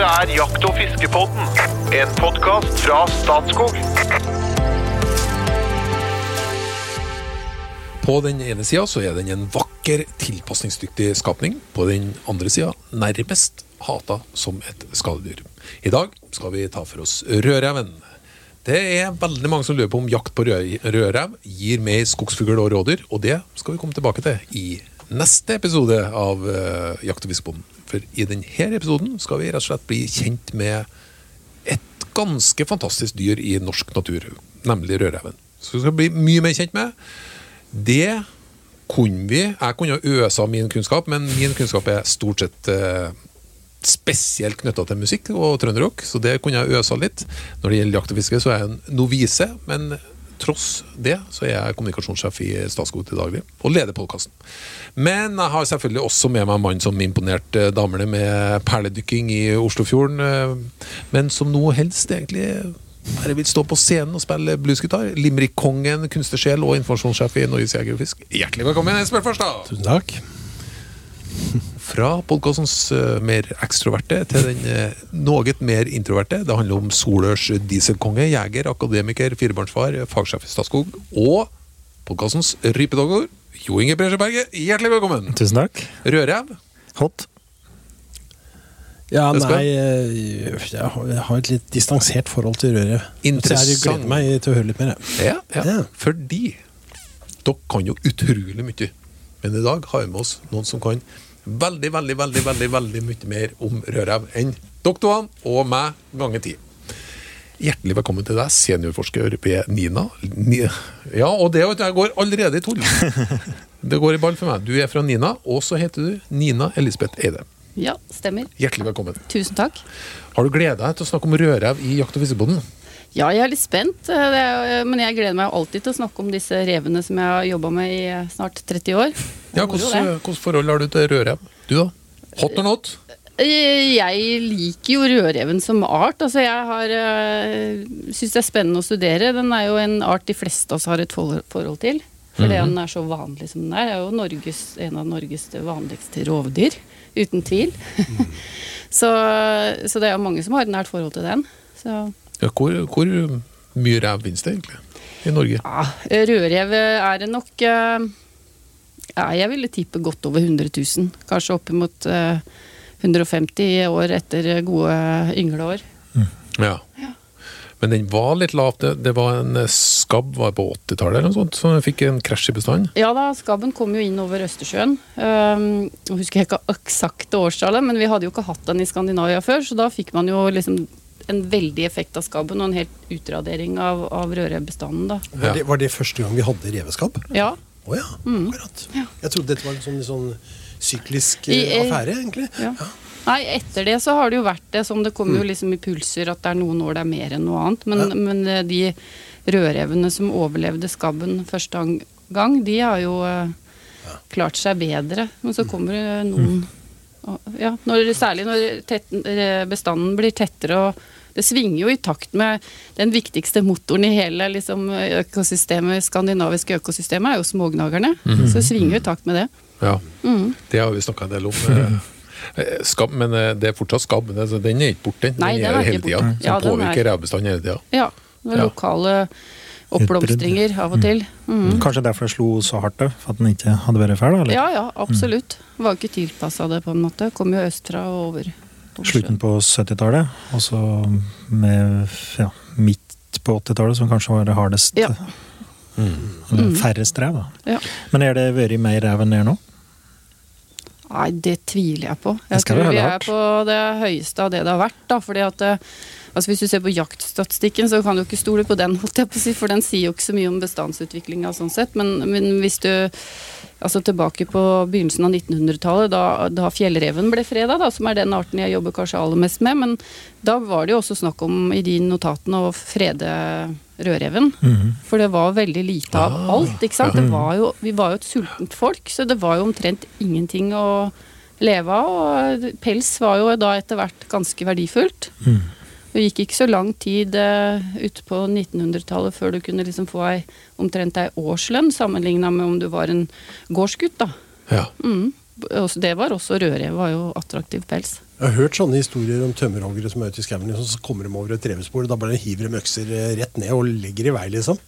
Dette er Jakt- og fiskepodden, en podkast fra Statskog. På den ene sida så er den en vakker, tilpasningsdyktig skapning. På den andre sida nærmest hata som et skadedyr. I dag skal vi ta for oss rødreven. Det er veldig mange som lurer på om jakt på rød- rødrev gir mer skogsfugl og rådyr, og det skal vi komme tilbake til i neste episode av uh, Jakt- og fiskebonden. For i denne episoden skal vi rett og slett bli kjent med et ganske fantastisk dyr i norsk natur, nemlig rødreven. Så vi skal bli mye mer kjent med. Det kunne vi. Jeg kunne øsa min kunnskap, men min kunnskap er stort sett uh, spesielt knytta til musikk og trønderrock, så det kunne jeg øsa litt. Når det gjelder jakt og fiske, så er jeg en novise, men tross det så er jeg kommunikasjonssjef i Statskog til daglig, og leder podkasten. Men jeg har selvfølgelig også med meg en mann som imponerte damene med perledykking i Oslofjorden, eh, men som nå helst egentlig bare vil stå på scenen og spille bluesgitar. Limerick-kongen, kunstnersjel og informasjonssjef i Norges Jeger og Fisk. Hjertelig velkommen, Espen Førstad! Tusen takk. Fra podkastens uh, mer ekstroverte til den uh, noe mer introverte. Det handler om Solørs dieselkonge, jeger, akademiker, firebarnsfar, fagsjef i Statskog. Og podkastens rypedogger, Jo Inge Bresjeberget. Hjertelig velkommen! Tusen takk. Rødrev. Hot. Ja, nei eh, Jeg har et litt distansert forhold til røret. Så jeg Interessant. gleder meg til å høre litt mer. Ja, ja. Ja. Fordi dere kan jo utrolig mye. Men i dag har vi med oss noen som kan veldig, veldig, veldig veldig, veldig mye mer om rødrev enn doktorene to og meg ganger ti. Hjertelig velkommen til deg, seniorforsker ved NINA. Ja, og det jeg går allerede i tull. Det går i ball for meg. Du er fra NINA, og så heter du Nina Elisabeth Eide. Ja, stemmer. Hjertelig velkommen. Tusen takk. Har du gleda deg til å snakke om rødrev i Jakt- og fiskeboden? Ja, jeg er litt spent, eh, er, men jeg gleder meg alltid til å snakke om disse revene som jeg har jobba med i eh, snart 30 år. Ja, Hvilket forhold har du til rødrev? Du, da? Hot or not? Eh, Jeg liker jo rødreven som art. Altså, jeg har syns det er spennende å studere. Den er jo en art de fleste av oss har et forhold til. Fordi den er så vanlig som den er. Det er jo Norges, en av Norges vanligste rovdyr. Uten tvil. så, så det er jo mange som har et nært forhold til den. Så Ja, hvor, hvor mye rev finnes det egentlig i Norge? Ja, rødrev er det nok eh, ja, Jeg ville tippe godt over 100 000. Kanskje oppimot uh, 150 år etter gode yngleår. Ja. Men den var litt lav. Det, det var en eh, skabb var på 80-tallet eller noe sånt, så den fikk en krasj i bestanden. Ja da, skabben kom jo inn over Østersjøen. Um, jeg husker ikke eksakte årstallet, men vi hadde jo ikke hatt den i Skandinavia før, så da fikk man jo liksom en veldig effekt av skabben og en helt utradering av, av rødrevbestanden. da. Ja. Var, det, var det første gang vi hadde reveskabb? Ja, Å ja, akkurat. Ja. Jeg trodde dette var en sånn, sånn syklisk I- eh, affære, egentlig. Ja. Nei, etter det så har det jo vært det som det kommer jo liksom i pulser at det er noen år det er mer enn noe annet. Men, Ja. men eh, de rødrevene som overlevde skabben første gang, de har jo ja. klart seg bedre. Men så kommer det noen og- ja, når, Særlig når tett, eh, bestanden blir tettere og det svinger jo i takt med den viktigste motoren i hele liksom, økosystemet, skandinaviske økosystemet, er jo smågnagerne. Så det svinger jo i takt med det. Ja, Mm. Det har vi snakka en del om. eh, eh, men eh, det er fortsatt skabb. altså, Den er ikke borte. Den, Nei, den er er hele ikke tida. Som Ja, den er- påvirker revbestanden hele tida. Ja, det er lokale oppblomstringer av og til. Mm. Kanskje derfor det slo så hardt òg, for at den ikke hadde vært fæl? Eller? Ja, ja, absolutt. Var ikke tilpassa det, på en måte. Kom jo østfra og over. Slutten på 70-tallet, og så med ja, midt på 80-tallet, som kanskje var det hardest. Ja. Mm. færrest ræv, da. Ja. Men er det vært mer rev enn det er nå? Nei, det tviler jeg på. Jeg tror vi er på det høyeste av det det har vært. da, fordi at eh, altså Hvis du ser på jaktstatistikken, så kan du ikke stole på den, holdt jeg på å si, for den sier jo ikke så mye om bestandsutviklinga sånn sett. Men, men hvis du altså tilbake på begynnelsen av 1900-tallet, da, da fjellreven ble freda, da, som er den arten jeg jobber kanskje aller mest med, men da var det jo også snakk om i de notatene å frede rødreven. For det var veldig lite av Ah, alt. ikke sant? Det var jo, vi var jo et sultent folk, så det var jo omtrent ingenting å leve av. Og pels var jo da etter hvert ganske verdifullt. Det gikk ikke så lang tid uh, ute på 1900-tallet før du kunne liksom få ei, omtrent ei årslønn, sammenligna med om du var en gårdsgutt. da. Ja. Mm. Det var også rødrev, var jo attraktiv pels. Jeg har hørt sånne historier om tømmerhoggere som er ute i skauen, liksom, så kommer de over et revespor, og da bare hiver de økser eh, rett ned og legger i vei, liksom.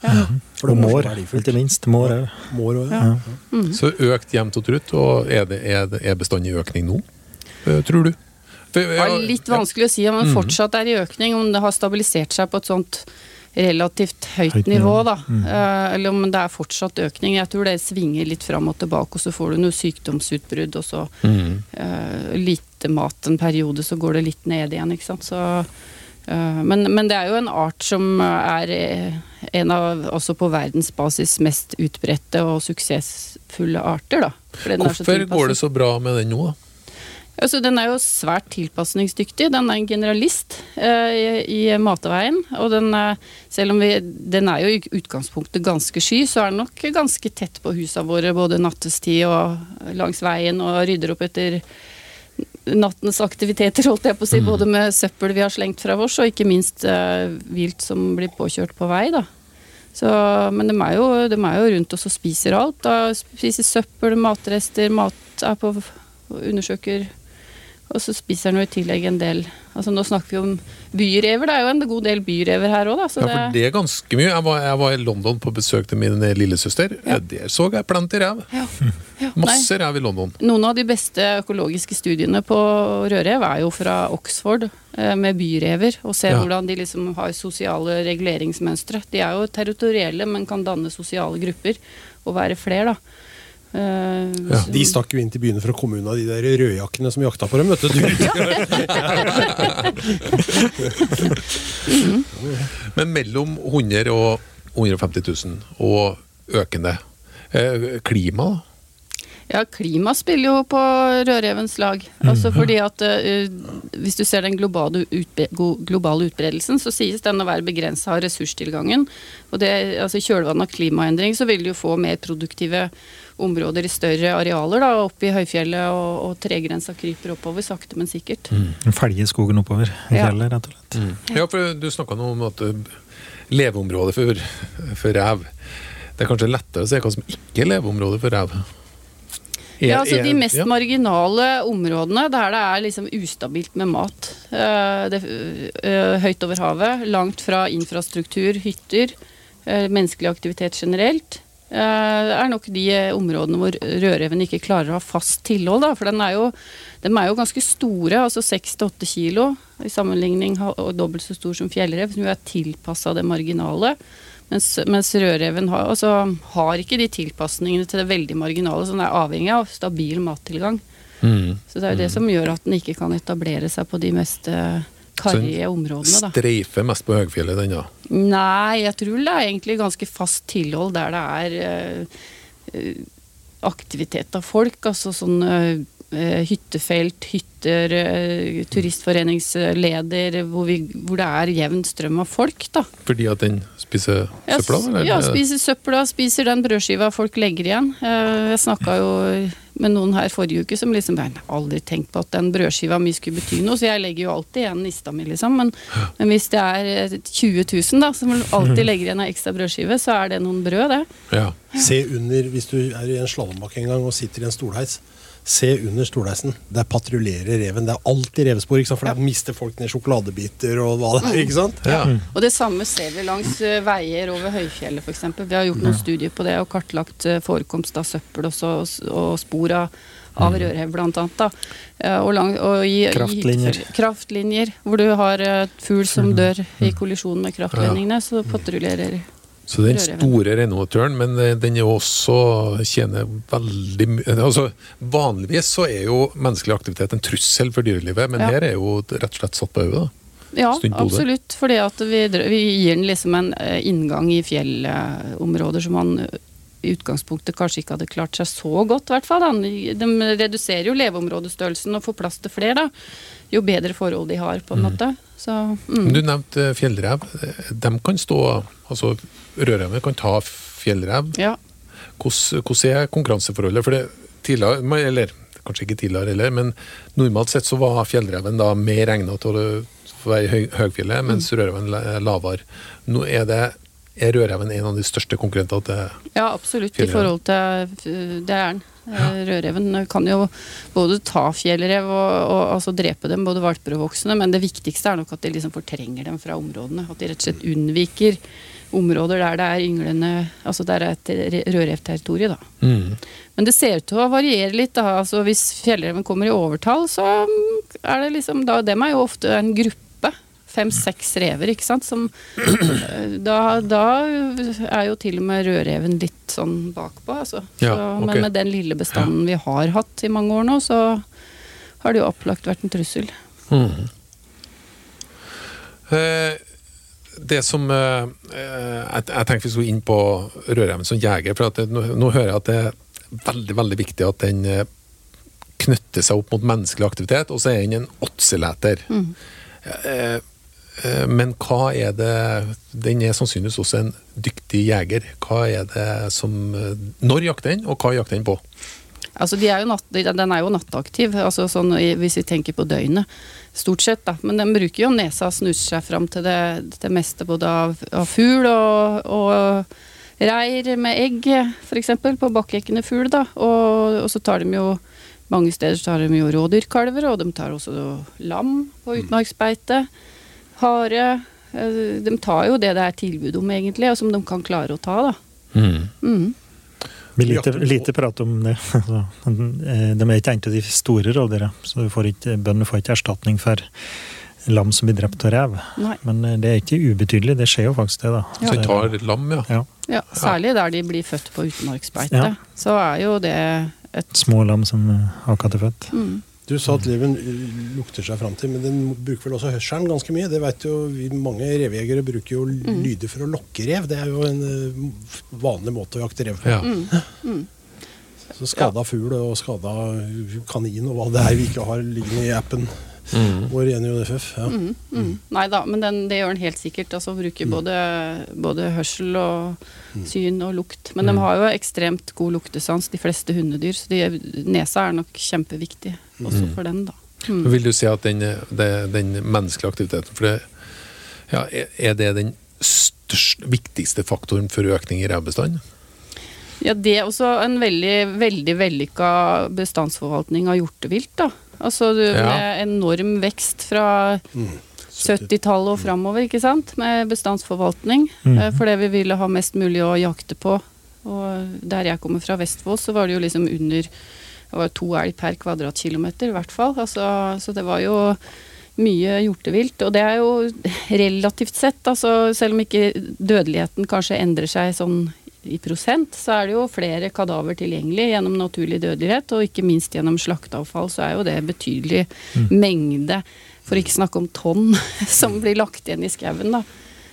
For Og det mår, ikke minst. Mår òg. Ja. ja. Ja. Så økt jevnt og trutt, og er, det, er, det, er bestandig økning nå, eh, tror du? For, Det er litt vanskelig å si om den fortsatt er i økning, om det har stabilisert seg på et sånt relativt høyt, Høyt nivå, da. Mm. eller om det er fortsatt økning. Jeg tror det svinger litt fram og tilbake, og så får du noe sykdomsutbrudd, og så Mm. uh, lite mat en periode, så går det litt ned igjen, ikke sant. Så, uh, men, men det er jo en art som er eh, en av også på verdensbasis mest utbredte og suksessfulle arter, da. Fordi den er så Hvorfor går det så bra med den nå, da? Altså, den er jo svært tilpasningsdyktig. Den er en generalist eh, i, i matveien. Og den, eh, selv om vi, den er jo i utgangspunktet ganske sky, så er den nok ganske tett på husa våre både nattestid og langs veien, og rydder opp etter nattens aktiviteter, holdt jeg på å si. Både med søppel vi har slengt fra oss, og ikke minst eh, vilt som blir påkjørt på vei, da. Så, men de er, jo, de er jo rundt oss og spiser alt. Da spiser søppel, matrester, mat er på undersøker Og så spiser den jo i tillegg en del Altså Nå snakker vi om byrever. Det er jo en god del byrever her òg, da. Så Ja, for det er ganske mye. Jeg var, jeg var i London på besøk til min lillesøster. Ja. Der så jeg plenty rev. ja, ja. Masse rev i London. Noen av de beste økologiske studiene på rødrev er jo fra Oxford, eh, med byrever. Og Ja. hvordan de liksom har sosiale reguleringsmønstre. De er jo territorielle, men kan danne sosiale grupper og være flere, da. Eh, Ja. De stakk jo inn til byene fra kommunen unna de der rødjakkene som jakta på dem, vet du. Men mellom 100 og 150 000 og økende. Eh, klima, da? Ja, klima spiller jo på rødrevens lag. Altså fordi at uh, Hvis du ser den globale, utbre globale utbredelsen, så sies den å være begrensa av ressurstilgangen. Og det, altså I kjølvannet av klimaendring så vil du jo få mer produktive områder i større arealer. da, Oppe i høyfjellet, og, og tregrensa kryper oppover sakte, men sikkert. Felge skogen oppover i Ja. fjellet, rett og slett. Ja, for du snakka nå om at eh, leveområdet for, for rev Det er kanskje lettere å se hva som ikke er leveområdet for rev? Er- Ja, altså De mest ja. marginale områdene der det er liksom ustabilt med mat. eh, det, eh, høyt over havet, langt fra infrastruktur, hytter, menneskelig aktivitet generelt. Eh, er nok de eh, områdene hvor rødreven ikke klarer å ha fast tilhold. Da, for den er jo, de er jo ganske store, altså 6-8 kilo, i sammenligning og dobbelt så stor som fjellrev, som jo er tilpassa det marginale. Mens, mens rødreven har, altså, har ikke de tilpasningene til det veldig marginale, så den er avhengig av stabil mattilgang. Mm. Så det er jo det som gjør at den ikke kan etablere seg på de mest eh, karrige områdene. Da. Streifer mest på høgfjellet, den da. Nei, jeg tror det er egentlig ganske fast tilhold der det er eh, aktivitet av folk. Altså sånn eh, hyttefelt, hytter, uh, turistforeningsleder, hvor, vi, hvor det er jevn strøm av folk. da. Fordi at den spiser søpla? eller? Ja, spiser søpla, spiser den brødskiva folk legger igjen. Jeg snakka jo med noen her forrige uke som liksom Jeg har aldri tenkt på at den brødskiva mi skulle bety noe, så jeg legger jo alltid igjen nista mi, liksom. Men, men hvis det er eh, 20 000 da, som alltid legger igjen ei ekstra brødskive, så er det noen brød, det. Ja. Se under, hvis du er i en slalåmbakke en gang og sitter i en stolheis, se under stolheisen. Der patruljerer reven. Det er alltid revespor, ikke sant? for der mister folk ned sjokoladebiter og hva det er. ikke sant? Ja. Og det samme ser vi langs eh, veier over høyfjellet f.eks. Vi har gjort noen studier på det og kartlagt eh, forekomst av søppel også, og spor av, av rødrev blant annet. Da. Eh, Og, lang, og i, Kraftlinjer. I, kraftlinjer. Hvor du har fugl som dør i kollisjon med kraftledningene, så patruljerer Så den store renovatøren, men eh, den er også tjener veldig mye altså, Vanligvis så er jo menneskelig aktivitet en trussel for dyrelivet, men Ja. her er jo rett og slett satt på da. Ja, hodet. absolutt. Fordi vi, vi gir den liksom en eh, inngang i fjellområder som man eh, i utgangspunktet kanskje ikke hadde klart seg så godt, i hvert fall. De reduserer jo leveområdestørrelsen og får plass til flere, da. Jo bedre forhold de har, på en måte. Så, mm. Du nevnte fjellrev. De kan stå altså Rødreven kan ta fjellrev. Ja. Hvordan, hvordan er konkurranseforholdet? For det tidligere, eller kanskje ikke tidligere heller, men normalt sett så var fjellreven da mer egnet til å være i høy, høgfjellet, mens rødreven la- er lavere. Nå er det er rødreven en av de største konkurrentene til ja, absolutt. I forhold til eh, Det er den. Eh, Rødreven kan jo både ta fjellrev og, og altså drepe dem, både valper og voksne, men det viktigste er nok at de liksom fortrenger dem fra områdene. At de rett og slett unnviker områder der det er ynglende Altså der det er et rødrevterritorium, da. Mm. Men det ser ut til å variere litt. da, altså Hvis fjellreven kommer i overtall, så er det liksom da, Dem er jo ofte en gruppe. Fem-seks rever, ikke sant. Som, eh, da, da er jo til og med rødreven litt sånn bakpå, altså. Ja, så, ok. Men med den lille bestanden vi har hatt i mange år nå, så har det jo opplagt vært en trussel. Mm. Eh, det som eh, jeg, jeg tenkte vi skulle inn på rødreven som jeger. for det, nå, nå hører jeg at det er veldig veldig viktig at den knytter seg opp mot menneskelig aktivitet, og så er den en åtseleter. Mm. eh, men hva er det Den er sannsynligvis også en dyktig jeger. Hva er det som eh, Når jakter den, og hva jakter den på? Altså, de er jo natt, den er jo nattaktiv, altså sånn, hvis vi tenker på døgnet. Stort sett, da. Men den bruker jo nesa og snuser seg fram til det, det meste både av, av fugl og, og reir med egg, f.eks. på bakkekkende fugl. da. Og, og så tar de jo Mange steder så tar de jo rådyrkalver, og de tar også lam på utmarksbeite. Hare. Eh, De tar jo det det er tilbud om, egentlig, og som de kan klare å ta, da. Mm. Vi lite, lite prat om det. Altså, eh, de er ikke en av de store rovdyra, så får ikke, bøndene får ikke erstatning for lam som blir drept av rev. Nei. Men eh, det er ikke ubetydelig, det skjer jo faktisk det, da. Så de tar lam, ja. Ja, Ja, særlig der de blir født på utenmarksbeite. Ja. Så er jo det et små lam som akkurat er født. mm. Du sa at reven uh, lukter seg fram til, men den bruker vel også hørselen ganske mye. Det vet jo vi, Mange revejegere bruker jo lyder for å lokke rev. Det er jo en uh, vanlig måte å jakte rev på. ja. Mm. Så skada fugl og skada kanin og hva det er vi ikke har liggende i appen Mm. vår ene i Ja. Mm, mm. Nei da, men den, det gjør den helt sikkert. Altså Bruker både, både hørsel og syn og lukt. Men de har jo ekstremt god luktesans, de fleste hundedyr. Så de, nesa er nok kjempeviktig også for den, da. Mm. Vil du si at den, den, den menneskelige aktiviteten for det, ja, er- Er det den største, viktigste faktoren for økning i revbestanden? Ja, det er også en veldig, veldig vellykka bestandsforvaltning av hjortevilt, da. Altså du, Ja. med enorm vekst fra 70-tallet og framover, ikke sant. Med bestandsforvaltning. Mm. eh, Fordi vi ville ha mest mulig å jakte på. Og der jeg kommer fra Vestfold, så var det jo liksom under det var to elg per kvadratkilometer, i hvert fall. Altså, så det var jo mye hjortevilt. Og det er jo relativt sett, altså selv om ikke dødeligheten kanskje endrer seg sånn i prosent, så er det jo flere kadaver tilgjengelig gjennom naturlig dødelighet, og ikke minst gjennom slakteavfall, så er jo det betydelig mengde, for ikke snakke om tonn, som blir lagt igjen i skauen, da.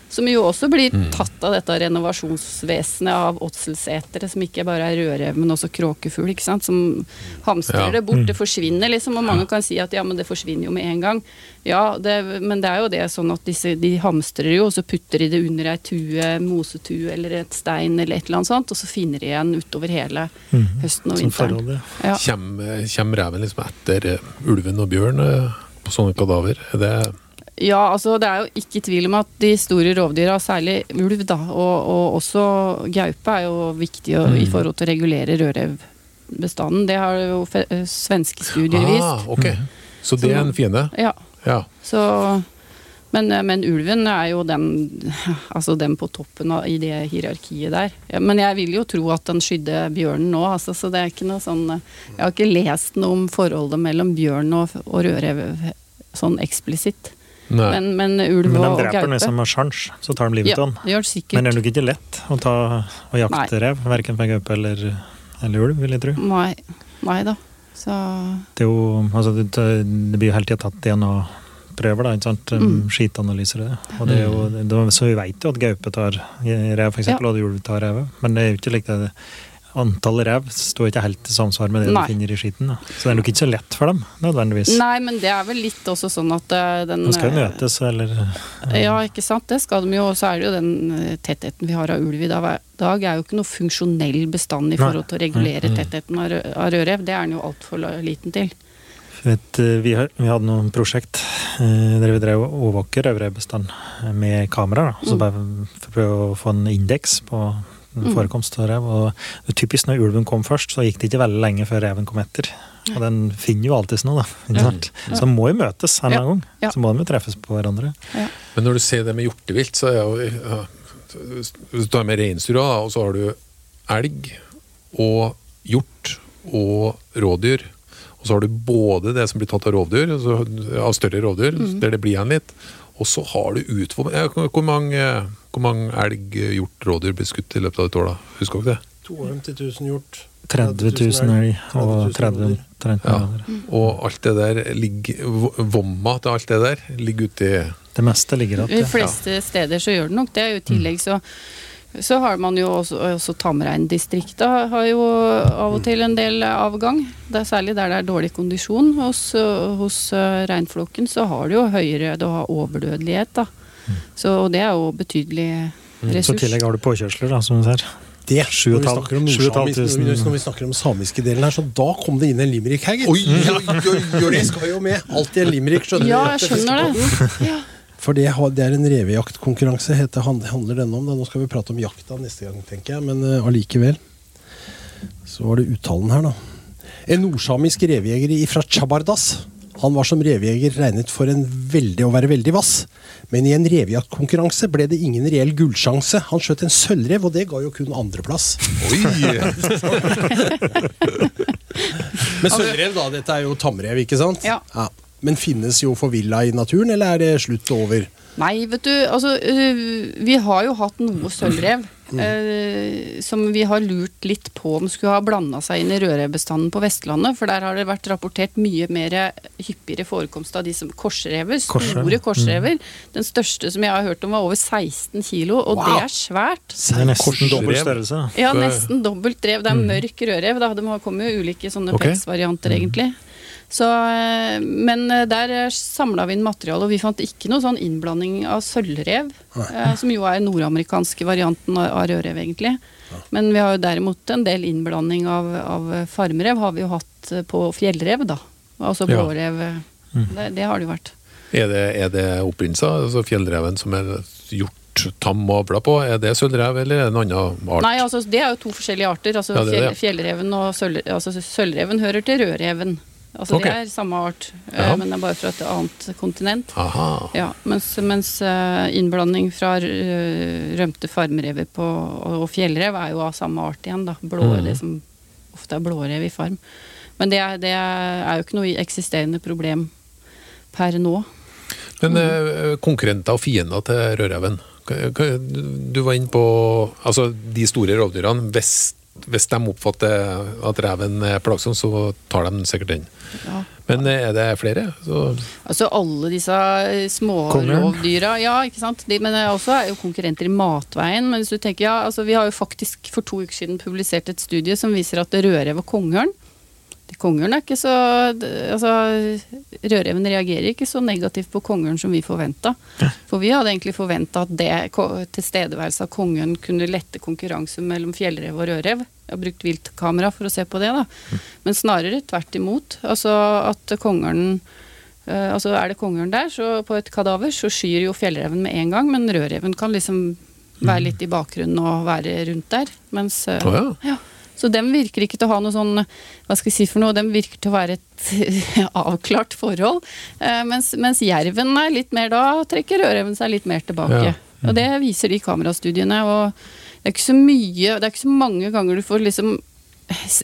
Som jo også blir tatt av dette renovasjonsvesenet av åtselsetere, som ikke bare er rødrev, men også kråkefugl, ikke sant. Som hamstrer det bort. Det forsvinner, liksom. Og mange kan si at ja, men det forsvinner jo med en gang. Ja, det, men det er jo det sånn at disse, de hamstrer jo, og så putter de det under ei tue, mosetue eller et stein eller et eller annet sånt, og så finner de igjen utover hele Mhm. høsten og vinteren. ja. Kommer, kommer reven liksom etter eh, ulven og bjørn eh, på sånne kadaver? Er det Ja, altså det er jo ikke tvil om at de store rovdyra, særlig ulv da, og, og også gaupe, er jo viktig å, i forhold til å regulere rødrevbestanden. Det har jo fe eh, svenske studier Ah, okay. ok. Så det er en fiende? Ja, Ja. så men, eh, men ulven er jo den, altså den på toppen av, i det hierarkiet der. Ja, men jeg vil jo tro at den skydder bjørnen nå, altså, så det er ikke noe sånn eh, Jeg har ikke lest noe om forholdet mellom bjørn og, og rødrev sånn eksplisitt. Nei. Men, men ulv Men de og, dreper den gaupe som har sjans, så tar de livet Ja, av den. det gjør det. Men det er nok ikke lett å, ta, å jakte rev, verken for gaupe eller, eller ulv, vil jeg tro. Nei, nei da. Så Det, er jo, altså, det, det blir jo hele tida tatt DNA-prøver, da, ikke sant? Mm. skitanalyser. og det. Er jo, det, så vi vet jo at gaupe tar rev, for eksempel, og at ulv tar rev. Men det er jo ikke like det. Antallet rev står ikke helt i samsvar med det Nei. du finner i skiten. Da. Så det er nok ikke så lett for dem, nødvendigvis. Nei, men det er vel litt også sånn at eh, den Nå skal jo eh, møtes, eller Ja, ikke sant. Det skal de jo. Og så er det jo den eh, tettheten vi har av ulv i dag, dag er jo ikke noe funksjonell bestand i forhold til å regulere tettheten av rødrev. Det er den jo altfor liten til. Vet, eh, vi, har, vi hadde noen prosjekt eh, der vi drev overvåker rødrevbestand med kamera. Da. Så Mm. bare for å prøve å få en indeks på forekomst av rev. Og typisk når ulven kom først, så gikk det ikke veldig lenge før reven kom etter. Og den finner jo alltid noe, da. Ikke sant? Så den må jo møtes en eller annen gang. Så må de jo treffes på hverandre. Men når du ser det med hjortevilt, så er jo Hvis du tar med reinsdyra, og så har du elg og hjort og rådyr. Og så har du både det som blir tatt av rovdyr, altså av større rovdyr, der det blir igjen litt. Og så har du utfor... Hvor mange, hvor mange elg, hjort, rådyr blir skutt i løpet av et år, da? Husker dere det? 52 000 hjort. 30 000 elg og 30 30 Ja. Og alt det der ligger Vomma til alt det der ligger ute i Det meste ligger De fleste fleste steder så gjør det nok det. I tillegg så, så har man jo også, også tamreindistrikta har jo av og til en del avgang. Det er særlig der det er dårlig kondisjon. Hos, hos øh, reinflokken så har du jo høyere du har overdødelighet. da. Så og det er jo betydelig ressurs. Så i tillegg har du påkjørsler, da, som du ser. Det, når vi snakker om når vi- snakker om samiske delen her, så da kom det inn en limerick her, gitt. Oi, oi, oi. Det skal jo med. Alltid en limerick, skjønner Ja, jeg skjønner det. Ja. For det, det er en revejaktkonkurranse, heter- handler denne om. Da. Nå skal vi prate om jakta neste gang, tenker jeg, men allikevel. Uh, Så var det uttalen her, da. En nordsamisk revejeger fra Chabardas. Han var som revejeger regnet for en veldig å være veldig vass. Men i en revejaktkonkurranse ble det ingen reell gullsjanse. Han skjøt en sølvrev, og det ga jo kun andreplass. Oi! Men sølvrev, da. Dette er jo tamrev, ikke sant? Ja. Men finnes jo forvilla i naturen, eller er det slutt og over? Nei, vet du, altså øh, Vi har jo hatt noe sølvrev. øh, som vi har lurt litt på om skulle ha blanda seg inn i rødrevbestanden på Vestlandet. For der har det vært rapportert mye mer hyppigere forekomst av de som korsrever. Korsrev. Store korsrever. Den største som jeg har hørt om, var over 16 kilo, og det er svært. Det er nesten Korsrev. dobbelt størrelse. Ja, nesten dobbelt rev. Det er mørk rødrev. Da. Det kommer jo ulike sånne okay. pelsvarianter, egentlig. Så, eh, men eh, der samla vi inn materiale, og vi fant ikke noe sånn innblanding av sølvrev. eh, Som jo er den nordamerikanske varianten av rødrev, egentlig. Men vi har jo derimot en del innblanding av, av farmrev, har vi jo hatt eh, på fjellrev, da. Altså Ja. blårev. eh, Det, det har det jo vært. Er det, er det opprinnelser? Altså fjellreven som er gjort tam og avla på, er det sølvrev eller er en annen art? Nei, altså det er jo to forskjellige arter. Altså Ja, Fjellreven og sølv, altså sølvreven hører til rødreven. Altså okay. Det er samme art, eh, Ja. men det er bare fra et annet kontinent. Aha. Ja, mens, mens eh, innblanding fra eh, rømte farmrever på, og, fjellrev er jo av samme art igjen. da. Blå, Mm. Det som ofte er blårev i farm. Men det det er jo ikke noe eksisterende problem per nå. Men mm. konkurrenter og fiender til rødreven? Du var inne på altså, de store rovdyrene. Hvis, hvis de oppfatter at reven er plagsom, så tar de sikkert den. Ja. Men eh, er det flere? Så, Altså alle disse Kongeørn. smårovdyra, ja, ikke sant. De, men det er også er jo konkurrenter i matveien. Men hvis du tenker, ja, altså vi har jo faktisk for to uker siden publisert et studie som viser at rødrev og kongeørn Kongeørn er ikke så altså, Rødreven reagerer ikke så negativt på kongeørn som vi forventa. For vi hadde egentlig forventa at det, tilstedeværelse av kongeørn kunne lette konkurranse mellom fjellrev og rødrev. Jeg har brukt viltkamera for å se på det, da. Men snarere tvert imot. Altså at kongeørnen Eh, altså Er det kongeørn der, så på et kadaver, så skyr jo fjellreven med en gang, men rødreven kan liksom være litt i bakgrunnen og være rundt der. Mens Å ja. ja. Så dem virker ikke til å ha noe sånn Hva skal jeg si for noe? Dem virker til å være et avklart forhold. Eh, mens, mens jerven er litt mer Da trekker rødreven seg litt mer tilbake. Ja. Og det viser de kamerastudiene. Og det er ikke så mye Det er ikke så mange ganger du får liksom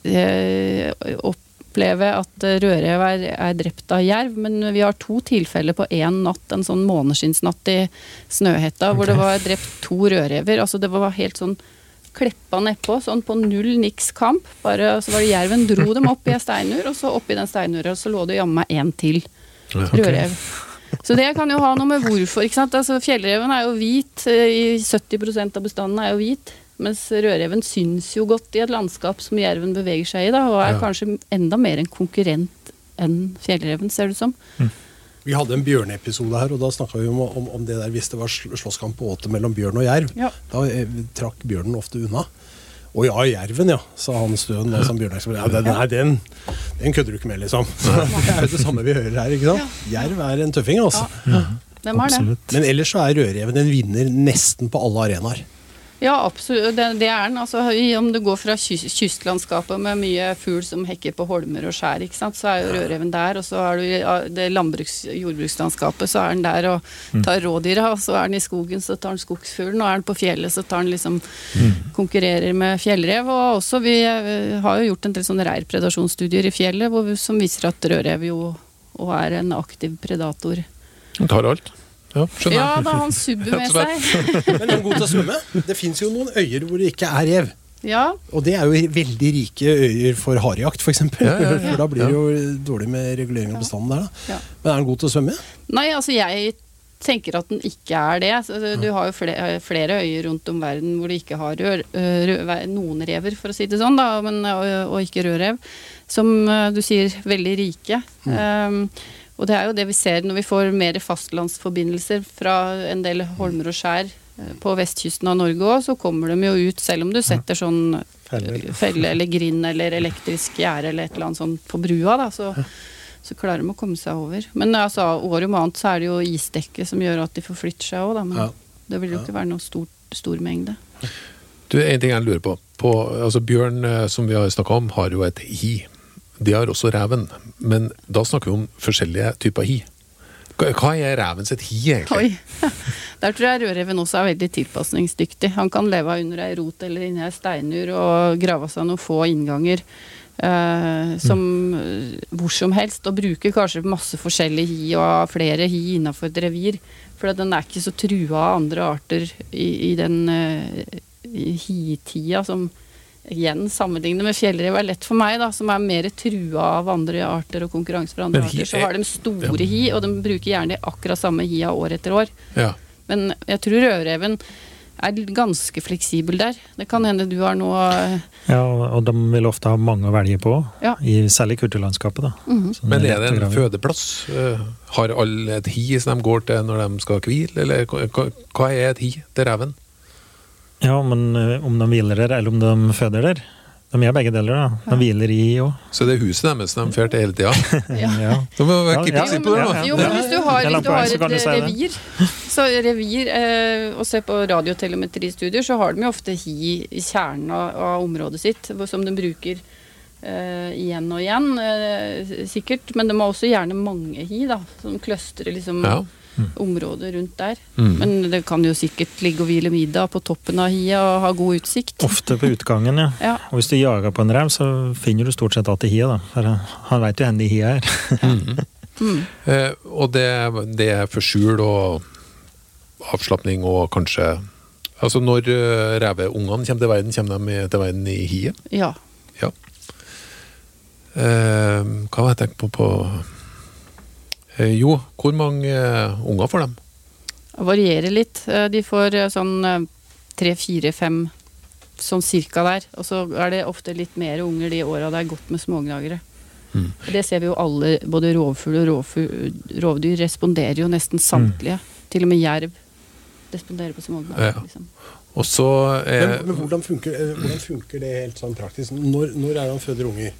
eh, oppleve at rødrev er, er drept av jerv, men vi har to tilfeller på én natt, en sånn måneskinnsnatt i Snøhetta, hvor det var drept to rødrever. Altså det var helt sånn kleppa nedpå, sånn på null niks kamp. Bare, så var det jerven dro dem opp i ei steinur, og så oppi den steinura så lå det jammen meg én til rødrev. Så det kan jo ha noe med hvorfor. ikke sant? Altså Fjellreven er jo hvit, eh, i 70% av bestanden er jo hvit. Mens rødreven syns jo godt i et landskap som jerven beveger seg i, da, og er Ja. kanskje enda mer en konkurrent enn fjellreven, ser det ut som. Vi hadde en bjørneepisode her, og da snakka vi om, om, om det der hvis det var slåsskamp på åte mellom bjørn og jerv. Ja. Da eh, trakk bjørnen ofte unna. Å ja, jerven, ja, sa han Støen. Da, som ja, den, nei, den, den kødder du ikke med, liksom. Det er jo det samme vi hører her. ikke sant? Jerv er en tøffing, altså. Ja. Ja. det? Men ellers så er rødreven en vinner nesten på alle arenaer. Ja, absolutt. Det, det er den. Altså, om du går fra kyst, kystlandskapet med mye fugl som hekker på holmer og skjær, ikke sant? så er jo rødreven der. Og så er du det landbruks, jordbrukslandskapet, så er den der og tar rådyra. Og så er den i skogen, så tar den skogsfuglen. Og er den på fjellet, så tar den liksom konkurrerer med fjellrev. Og også vi eh, har jo gjort en del sånne reirpredasjonsstudier i fjellet hvor, som viser at rødrev jo og er en aktiv predator. Den tar alt. Ja, skjønner Ja, da har han subber med seg. Men er den god til å svømme? Det fins jo noen øyer hvor det ikke er rev. Ja, Og det er jo veldig rike øyer for harejakt, f.eks. Ja, ja, ja. For da blir det jo dårlig med regulering av bestanden der. da. Men er den god til å svømme? Nei, altså jeg tenker at den ikke er det. Du har jo flere, flere øyer rundt om verden hvor du ikke har rør, rør, noen rever, for å si det sånn, da, men, og, og ikke rødrev. Som du sier, veldig rike. Um, og det er jo det vi ser når vi får mer fastlandsforbindelser fra en del holmer og skjær øh, på vestkysten av Norge òg, så kommer de jo ut, selv om du setter sånn felle eller grind eller elektrisk gjerde eller et eller annet sånt på brua, da, så, så klarer de å komme seg over. Men altså, år om annet så er det jo isdekket som gjør at de forflytter seg òg, da. Men Ja. det vil jo ikke være noe stor, stor mengde. Du, En ting jeg lurer på. på altså Bjørn, eh, som vi har snakka om, har jo et hi. De har også reven. Men da snakker vi om forskjellige typer hi. Hva er reven sitt hi, egentlig? Oi. Der tror jeg rødreven også er veldig tilpasningsdyktig. Han kan leve under ei rot eller inni ei steinur og grave seg noen få innganger. Uh, som mm. hvor som helst, og bruker kanskje masse forskjellige hi og flere hi innafor et revir. For den er ikke så trua av andre arter i, i den uh, hi-tida som igjen sammenlignet med fjellrev er lett for meg, da, som er mer trua av andre arter og konkurranse fra andre hi arter. Så har de store hi, og de bruker gjerne akkurat samme hia år etter år. Ja. Men jeg tror rødreven er ganske fleksibel der. Det kan hende du har noe Ja, og de vil ofte ha mange å velge på, Ja. i særlig kulturlandskapet. da. Mhm. Som Men er det en grave fødeplass? Eh, Har alle et hi som de går til når de skal hvile, eller hva er et hi til reven? Ja, men eh, om de hviler der, eller om de føder der. De gjør begge deler, da. De hviler i òg. Så det er huset deres de drar til hele tida? Ja. Da De må Ja, kippe ja, it på det, da. Jo, men hvis du har, hvis du har et si revir, så revir eh, og ser på radiotelemetristudier, så har de jo ofte hi i kjernen av, av området sitt, som de bruker eh, igjen og igjen, eh, sikkert. Men de har også gjerne mange hi, da, som kløstrer liksom Ja. Området rundt der. Mm. Men det kan jo sikkert ligge og hvile middag på toppen av hia og ha god utsikt. Ofte på utgangen, ja. Ja. Og hvis du jager på en rev, så finner du stort sett alltid hia, da. For eh, han veit jo hvor de hia er. Mm. Eh, og det, det er for skjul og avslapning og kanskje Altså når uh, reveungene kommer til verden, kommer de til verden i hiet? ja. Ja. Eh, hva var jeg tenkt på på eh, Jo, hvor mange eh, unger får de? Varierer litt. Eh, De får eh, sånn eh, tre, fire, fem sånn cirka der. Og så er det ofte litt mer unger de åra det er godt med smågnagere. Mm. Det ser vi jo alle, både rovfugl og rovfugl, rovdyr responderer jo nesten samtlige. Til og med jerv responderer på smågnagere. Ja. Liksom. Og så Men, er men hvordan, funker, eh, hvordan funker det helt sånn praktisk? Når, når er det han føder unger?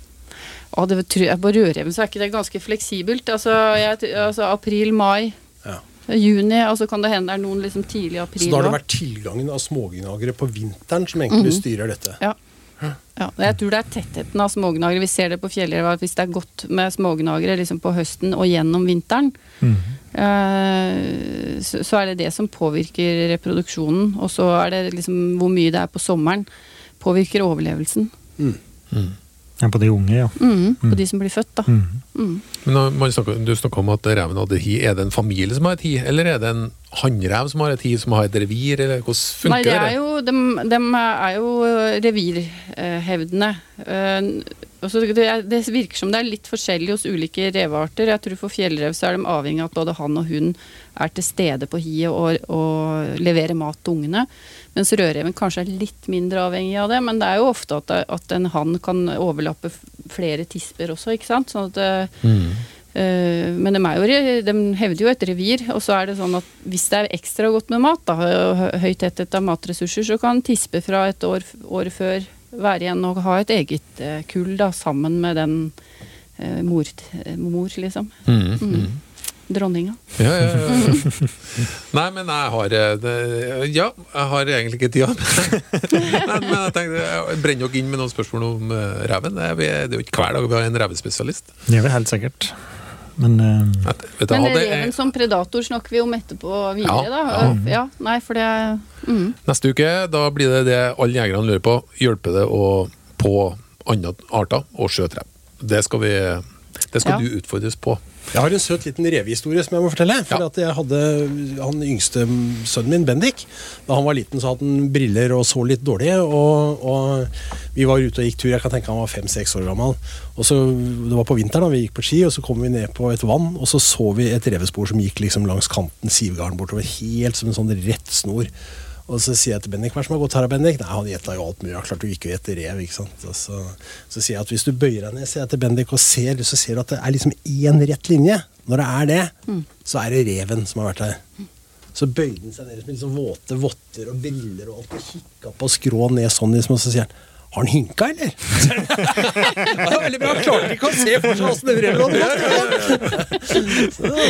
Og det tror jeg, på rødreven så er ikke det ganske fleksibelt. Altså, jeg, altså april, mai, Ja. juni. Og så kan det hende det er noen liksom tidlig april. Så da har det vært tilgangen av smågnagere på vinteren som egentlig Mhm. styrer dette? Ja. Ja, jeg tror det er tettheten av smågnagere. Vi ser det på fjellrev hvis det er godt med smågnagere liksom på høsten og gjennom vinteren, Mhm. eh, så, så er det det som påvirker reproduksjonen. Og så er det liksom hvor mye det er på sommeren, påvirker overlevelsen. Ja, på de unge, ja. Mm, På de som blir født, da. Mm. Mhm. Men man snakker, Du snakker om at reven hadde hi. Er det en familie som har et hi, eller er det en hannrev som har et hi, som har et revir, eller hvordan funker Nei, det er jo, de, de er jo revirhevdende. Eh, og så det, det virker som det er litt forskjellig hos ulike revearter. Jeg tror For fjellrev så er de avhengig av at både han og hun er til stede på hiet og, og leverer mat til ungene. Mens rødreven kanskje er litt mindre avhengig av det. Men det er jo ofte at, at en hann kan overlappe flere tisper også, ikke sant. Sånn at Mm. Eh, men de, er jo, de hevder jo et revir, og så er det sånn at hvis det er ekstra godt med mat, da, og hø- høy tetthet av matressurser, så kan tispe fra et år, år før være igjen og ha et eget eh, kull da, sammen med den eh, mor, eh, mor, liksom. Mm. Mm. Dronninga. Ja, ja, ja. Nei, men jeg har eh, det, Ja, jeg har egentlig ikke tida. Men, men jeg tenkte, jeg brenner dere inn med noen spørsmål om uh, reven. Det er, det er jo ikke hver dag vi har en revespesialist. Det gjør vi helt sikkert. Men uh, Vet du, vet Men reven jeg- som predator snakker vi om etterpå videre, Ja, da. ja. Ja. nei, for det mm. Neste uke da blir det det alle jegerne lurer på. Hjelper det å på andre arter og skjøte rev? Det skal, vi, det skal Ja. du utfordres på. Jeg har en søt liten revehistorie som jeg må fortelle. For Ja. at jeg hadde Han yngste sønnen min, Bendik, da han var liten, så hadde han briller og så litt dårlig. Og, og vi var ute og gikk tur, jeg kan tenke han var fem-seks år gammel. Og så, Det var på vinteren, da vi gikk på ski, og så kom vi ned på et vann, og så så vi et revespor som gikk liksom langs kanten, sivgarden bortover, helt som en sånn rett snor. Og så sier jeg til Bendik hva som har gått her, Bendik? Nei, han gjetta jo alt mulig. Klarte jo ikke å gjette rev. ikke sant? Og så, så sier jeg at hvis du bøyer deg ned, sier jeg til Bendik, og ser, så ser du at det er liksom én rett linje. Når det er det, så er det reven som har vært her. Så bøyde han seg ned med liksom våte votter og briller og alt og kikka på skrå ned sånn, liksom, og så sier han har han hinka, eller? det var veldig bra. Han klarte ikke å se for seg åssen. Det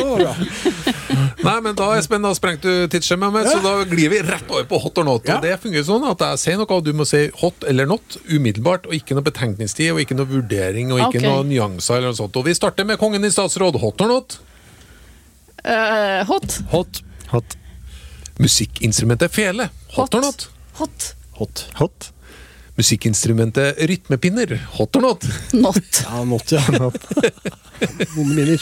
var bra. Nei, men da Espen, da sprengte du tidsskjemaet mitt, så da glir vi rett over på hot or not. Ja. Og det fungerer sånn at jeg sier noe, og du må si hot eller not umiddelbart, og ikke noe betenkningstid, og ikke noe vurdering, og ikke okay. noe nyanser eller noe sånt. Og vi starter med Kongen i statsråd. Hot or not? Uh, hot. Hot. hot. Musikkinstrumentet fele. Hot, or not? Hot. Hot. Hot. Musikkinstrumentet rytmepinner. Hot or not? Not. Ja, not, ja. Vonde minner.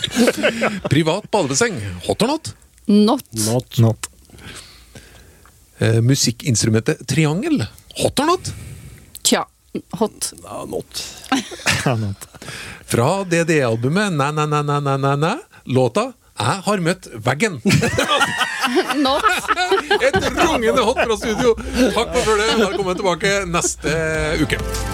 Privat badebasseng. Hot or not? Not. Not. Not. Eh, musikkinstrumentet triangel. Hot or not? Tja. Hot. Ja, not. Ja, not. Fra DDE-albumet Næ, næ, næ, næ, næ, næ, næ, låta Jeg har møtt veggen. Not. Et rungende hot fra studio. Takk for følget. vi tilbake neste uke.